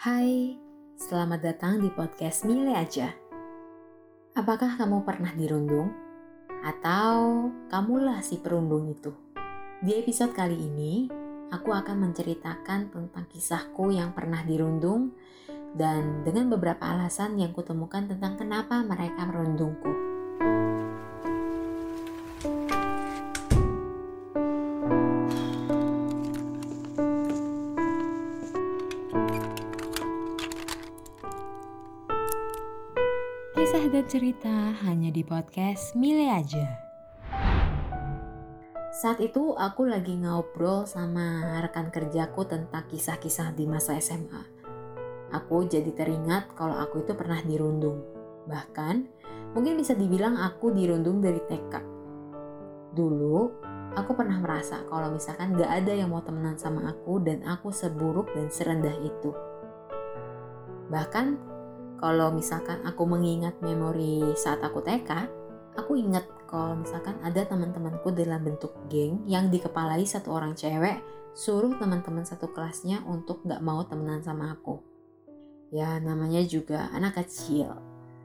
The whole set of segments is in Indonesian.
Hai, selamat datang di podcast Mile aja. Apakah kamu pernah dirundung? Atau kamulah si perundung itu? Di episode kali ini, aku akan menceritakan tentang kisahku yang pernah dirundung dan dengan beberapa alasan yang kutemukan tentang kenapa mereka merundungku. Cerita hanya di podcast Mile aja. Saat itu aku lagi ngobrol sama rekan kerjaku tentang kisah-kisah di masa SMA. Aku jadi teringat kalau aku itu pernah dirundung. Bahkan mungkin bisa dibilang aku dirundung dari TK. Dulu aku pernah merasa kalau misalkan gak ada yang mau temenan sama aku dan aku seburuk dan serendah itu. Bahkan kalau misalkan aku mengingat memori saat aku TK, aku ingat kalau misalkan ada teman-temanku dalam bentuk geng yang dikepalai satu orang cewek suruh teman-teman satu kelasnya untuk gak mau temenan sama aku. Ya namanya juga anak kecil.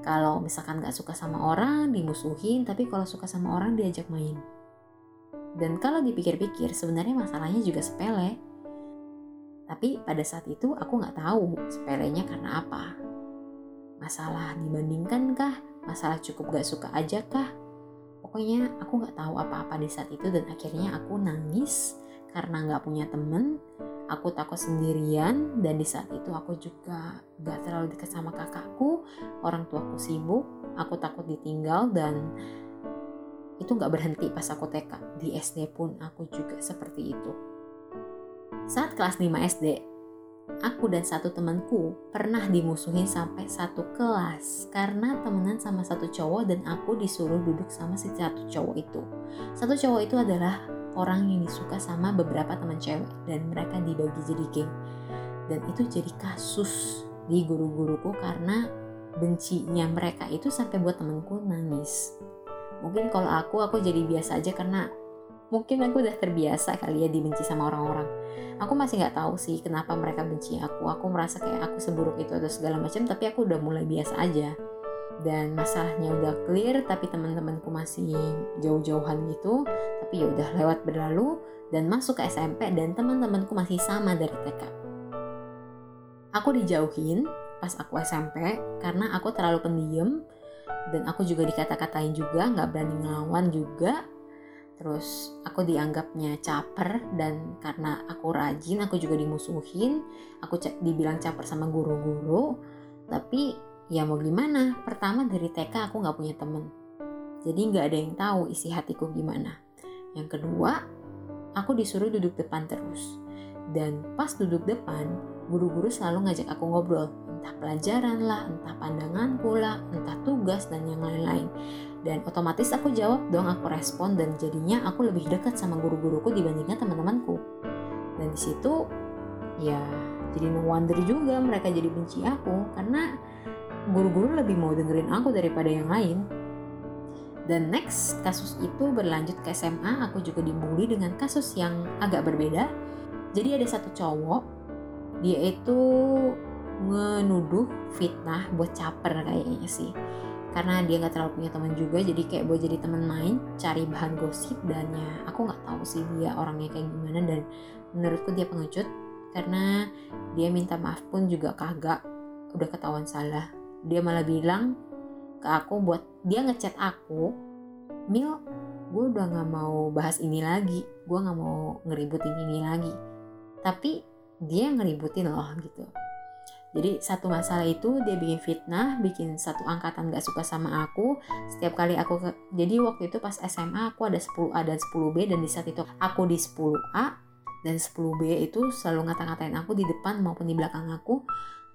Kalau misalkan gak suka sama orang dimusuhin, tapi kalau suka sama orang diajak main. Dan kalau dipikir-pikir sebenarnya masalahnya juga sepele. Tapi pada saat itu aku gak tahu sepelenya karena apa Masalah dibandingkan kah? Masalah cukup gak suka aja kah? Pokoknya aku gak tahu apa-apa di saat itu dan akhirnya aku nangis karena gak punya temen. Aku takut sendirian dan di saat itu aku juga gak terlalu dekat sama kakakku. Orang tuaku sibuk, aku takut ditinggal dan itu gak berhenti pas aku TK. Di SD pun aku juga seperti itu. Saat kelas 5 SD, aku dan satu temanku pernah dimusuhin sampai satu kelas karena temenan sama satu cowok dan aku disuruh duduk sama si satu cowok itu. Satu cowok itu adalah orang yang disuka sama beberapa teman cewek dan mereka dibagi jadi geng. Dan itu jadi kasus di guru-guruku karena bencinya mereka itu sampai buat temenku nangis. Mungkin kalau aku, aku jadi biasa aja karena mungkin aku udah terbiasa kali ya dibenci sama orang-orang. Aku masih nggak tahu sih kenapa mereka benci aku. Aku merasa kayak aku seburuk itu atau segala macam tapi aku udah mulai biasa aja. Dan masalahnya udah clear tapi teman-temanku masih jauh-jauhan gitu tapi ya udah lewat berlalu dan masuk ke SMP dan teman-temanku masih sama dari TK aku dijauhin pas aku SMP karena aku terlalu pendiam dan aku juga dikata-katain juga nggak berani ngelawan juga terus aku dianggapnya caper dan karena aku rajin aku juga dimusuhin aku dibilang caper sama guru-guru tapi ya mau gimana? Pertama dari TK aku nggak punya temen. Jadi nggak ada yang tahu isi hatiku gimana. Yang kedua aku disuruh duduk depan terus. Dan pas duduk depan guru-guru selalu ngajak aku ngobrol. Entah pelajaran lah entah pandanganku lah entah tugas dan yang lain-lain dan otomatis aku jawab dong aku respon dan jadinya aku lebih dekat sama guru-guruku dibandingkan teman-temanku. Dan di situ ya jadi no wonder juga mereka jadi benci aku karena guru-guru lebih mau dengerin aku daripada yang lain. Dan next kasus itu berlanjut ke SMA aku juga dibully dengan kasus yang agak berbeda. Jadi ada satu cowok dia itu ngenuduh fitnah buat caper kayaknya sih karena dia nggak terlalu punya teman juga jadi kayak buat jadi teman main cari bahan gosip dan ya aku nggak tahu sih dia orangnya kayak gimana. Dan menurutku dia pengecut karena dia minta maaf pun juga kagak udah ketahuan salah. Dia malah bilang ke aku buat dia ngechat aku Mil gue udah nggak mau bahas ini lagi gue nggak mau ngeributin ini lagi. Tapi dia ngeributin loh gitu jadi satu masalah itu dia bikin fitnah, bikin satu angkatan gak suka sama aku. Setiap kali aku ke, jadi waktu itu pas SMA aku ada 10A dan 10B dan di saat itu aku di 10A dan 10B itu selalu ngata-ngatain aku di depan maupun di belakang aku.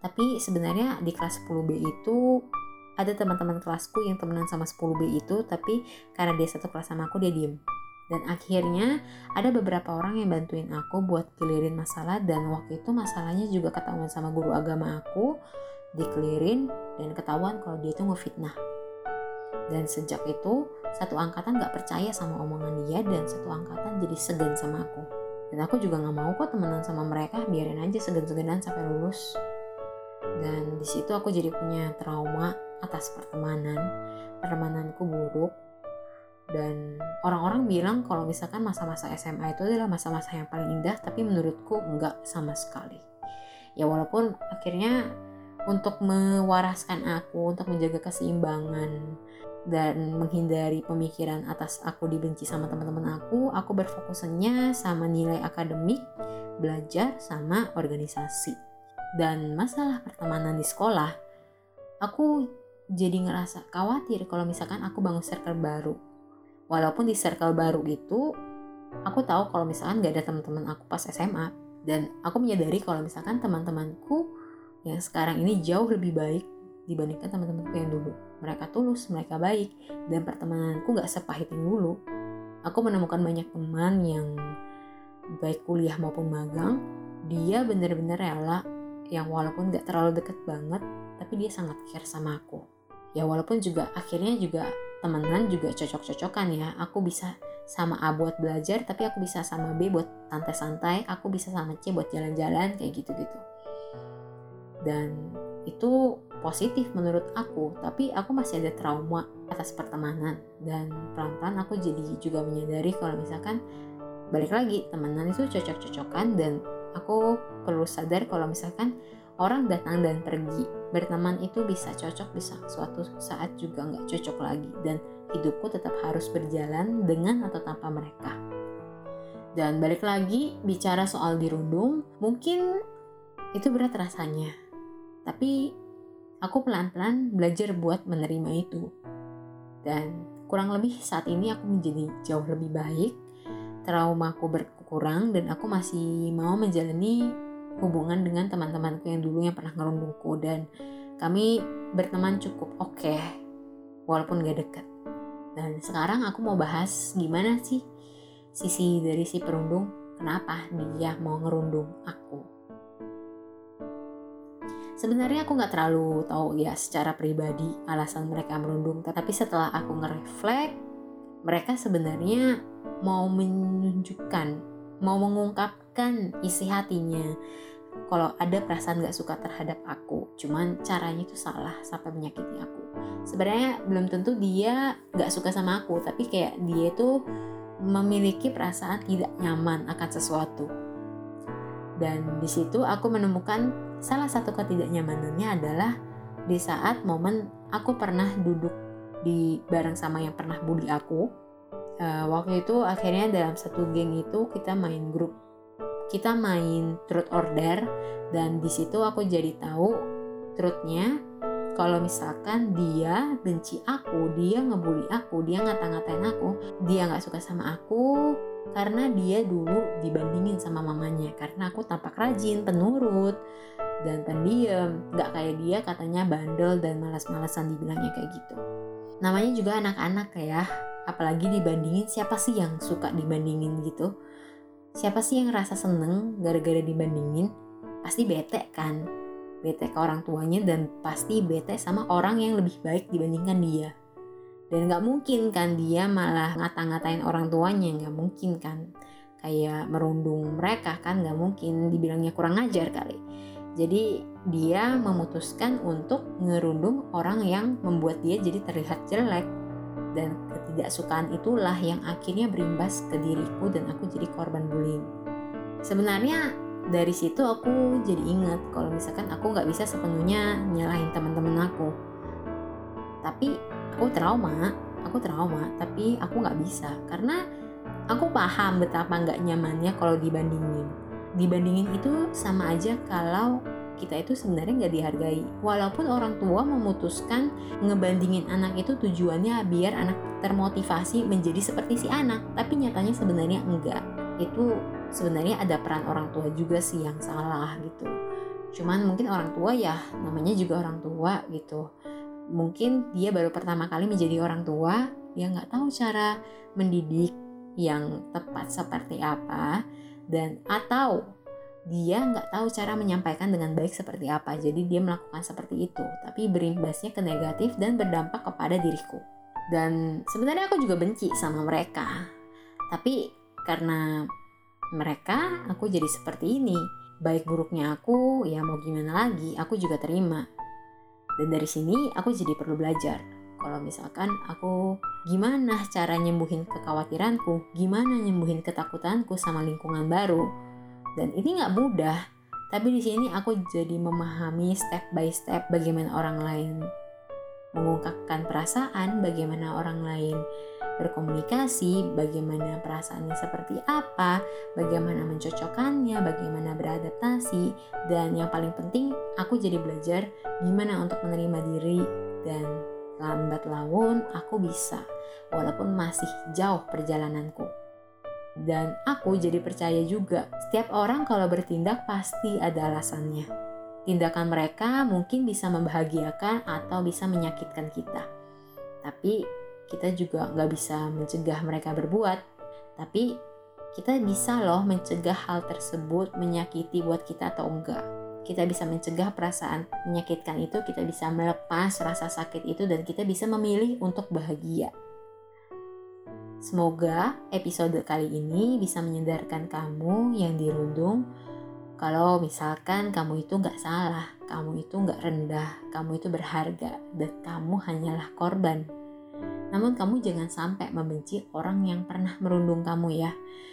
Tapi sebenarnya di kelas 10B itu ada teman-teman kelasku yang temenan sama 10B itu tapi karena dia satu kelas sama aku dia diem dan akhirnya ada beberapa orang yang bantuin aku buat clearin masalah dan waktu itu masalahnya juga ketahuan sama guru agama aku dikelirin dan ketahuan kalau dia itu ngefitnah. Dan sejak itu satu angkatan gak percaya sama omongan dia dan satu angkatan jadi segan sama aku. Dan aku juga nggak mau kok temenan sama mereka biarin aja segan-seganan sampai lulus. Dan di situ aku jadi punya trauma atas pertemanan. Pertemananku buruk dan orang-orang bilang kalau misalkan masa-masa SMA itu adalah masa-masa yang paling indah tapi menurutku enggak sama sekali ya walaupun akhirnya untuk mewaraskan aku untuk menjaga keseimbangan dan menghindari pemikiran atas aku dibenci sama teman-teman aku, aku berfokusnya sama nilai akademik, belajar sama organisasi. Dan masalah pertemanan di sekolah, aku jadi ngerasa khawatir kalau misalkan aku bangun circle baru. Walaupun di circle baru itu, aku tahu kalau misalkan gak ada teman-teman aku pas SMA. Dan aku menyadari kalau misalkan teman-temanku yang sekarang ini jauh lebih baik dibandingkan teman-temanku yang dulu. Mereka tulus, mereka baik, dan pertemananku gak sepahit yang dulu. Aku menemukan banyak teman yang baik kuliah maupun magang, dia bener-bener rela yang walaupun gak terlalu deket banget, tapi dia sangat care sama aku. Ya walaupun juga akhirnya juga temenan juga cocok-cocokan ya. Aku bisa sama A buat belajar, tapi aku bisa sama B buat santai-santai, aku bisa sama C buat jalan-jalan kayak gitu-gitu. Dan itu positif menurut aku tapi aku masih ada trauma atas pertemanan dan pelan-pelan aku jadi juga menyadari kalau misalkan balik lagi temenan itu cocok-cocokan dan aku perlu sadar kalau misalkan orang datang dan pergi berteman itu bisa cocok bisa suatu saat juga nggak cocok lagi dan hidupku tetap harus berjalan dengan atau tanpa mereka. Dan balik lagi bicara soal dirundung mungkin itu berat rasanya. Tapi aku pelan-pelan belajar buat menerima itu. Dan kurang lebih saat ini aku menjadi jauh lebih baik, traumaku berkurang dan aku masih mau menjalani hubungan dengan teman-temanku yang dulu yang pernah ngerundungku dan kami berteman cukup oke okay, walaupun gak deket. Dan sekarang aku mau bahas gimana sih sisi dari si perundung, kenapa dia mau ngerundung aku. Sebenarnya aku nggak terlalu tahu ya secara pribadi alasan mereka merundung, tetapi setelah aku ngereflek, mereka sebenarnya mau menunjukkan, mau mengungkapkan isi hatinya. Kalau ada perasaan gak suka terhadap aku cuman caranya itu salah sampai menyakiti aku. Sebenarnya belum tentu dia gak suka sama aku tapi kayak dia itu memiliki perasaan tidak nyaman akan sesuatu. Dan di situ aku menemukan Salah satu ketidaknyamanannya adalah di saat momen aku pernah duduk di bareng sama yang pernah bully aku. Uh, waktu itu akhirnya dalam satu geng itu kita main grup, kita main truth order dan di situ aku jadi tahu truthnya. Kalau misalkan dia benci aku, dia ngebully aku, dia ngata-ngatain aku, dia nggak suka sama aku karena dia dulu dibandingin sama mamanya. Karena aku tampak rajin, penurut, dan pendiam. Nggak kayak dia katanya bandel dan malas-malasan dibilangnya kayak gitu. Namanya juga anak-anak ya apalagi dibandingin siapa sih yang suka dibandingin gitu siapa sih yang rasa seneng gara-gara dibandingin? Pasti bete kan? Bete ke orang tuanya dan pasti bete sama orang yang lebih baik dibandingkan dia. Dan nggak mungkin kan dia malah ngata-ngatain orang tuanya nggak mungkin kan? Kayak merundung mereka kan nggak mungkin. Dibilangnya kurang ajar kali. Jadi dia memutuskan untuk ngerundung orang yang membuat dia jadi terlihat jelek dan ketidaksukaan itulah yang akhirnya berimbas ke diriku dan aku jadi korban bullying. Sebenarnya dari situ aku jadi ingat kalau misalkan aku nggak bisa sepenuhnya nyalahin teman-teman aku. Tapi aku trauma, aku trauma, tapi aku nggak bisa karena aku paham betapa nggak nyamannya kalau dibandingin dibandingin itu sama aja kalau kita itu sebenarnya nggak dihargai. Walaupun orang tua memutuskan ngebandingin anak itu tujuannya biar anak termotivasi menjadi seperti si anak, tapi nyatanya sebenarnya enggak. Itu sebenarnya ada peran orang tua juga sih yang salah gitu. Cuman mungkin orang tua ya namanya juga orang tua gitu. Mungkin dia baru pertama kali menjadi orang tua, dia nggak tahu cara mendidik yang tepat seperti apa dan atau dia nggak tahu cara menyampaikan dengan baik seperti apa jadi dia melakukan seperti itu tapi berimbasnya ke negatif dan berdampak kepada diriku dan sebenarnya aku juga benci sama mereka tapi karena mereka, aku jadi seperti ini. Baik buruknya aku, ya mau gimana lagi, aku juga terima. Dan dari sini aku jadi perlu belajar. Kalau misalkan aku gimana cara nyembuhin kekhawatiranku, gimana nyembuhin ketakutanku sama lingkungan baru. Dan ini nggak mudah, tapi di sini aku jadi memahami step by step bagaimana orang lain mengungkapkan perasaan, bagaimana orang lain berkomunikasi, bagaimana perasaannya seperti apa, bagaimana mencocokkannya, bagaimana beradaptasi, dan yang paling penting aku jadi belajar gimana untuk menerima diri dan lambat laun aku bisa walaupun masih jauh perjalananku. Dan aku jadi percaya juga setiap orang kalau bertindak pasti ada alasannya. Tindakan mereka mungkin bisa membahagiakan atau bisa menyakitkan kita. Tapi kita juga nggak bisa mencegah mereka berbuat, tapi kita bisa loh mencegah hal tersebut menyakiti buat kita atau enggak. Kita bisa mencegah perasaan menyakitkan itu, kita bisa melepas rasa sakit itu, dan kita bisa memilih untuk bahagia. Semoga episode kali ini bisa menyadarkan kamu yang dirundung kalau misalkan kamu itu nggak salah, kamu itu nggak rendah, kamu itu berharga, dan kamu hanyalah korban namun kamu jangan sampai membenci orang yang pernah merundung kamu ya.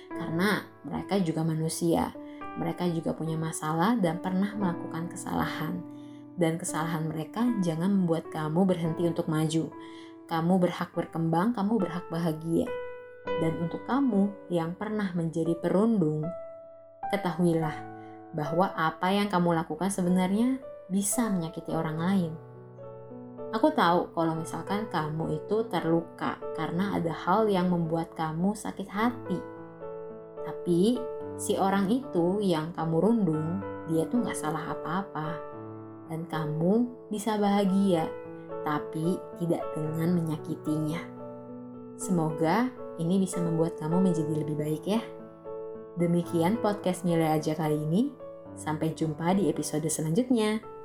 Karena mereka juga manusia. Mereka juga punya masalah dan pernah melakukan kesalahan. Dan kesalahan mereka jangan membuat kamu berhenti untuk maju. Kamu berhak berkembang, kamu berhak bahagia. Dan untuk kamu yang pernah menjadi perundung, ketahuilah bahwa apa yang kamu lakukan sebenarnya bisa menyakiti orang lain Aku tahu kalau misalkan kamu itu terluka karena ada hal yang membuat kamu sakit hati. Tapi si orang itu yang kamu rundung, dia tuh gak salah apa-apa. Dan kamu bisa bahagia, tapi tidak dengan menyakitinya. Semoga ini bisa membuat kamu menjadi lebih baik ya. Demikian podcast Nilai Aja kali ini. Sampai jumpa di episode selanjutnya.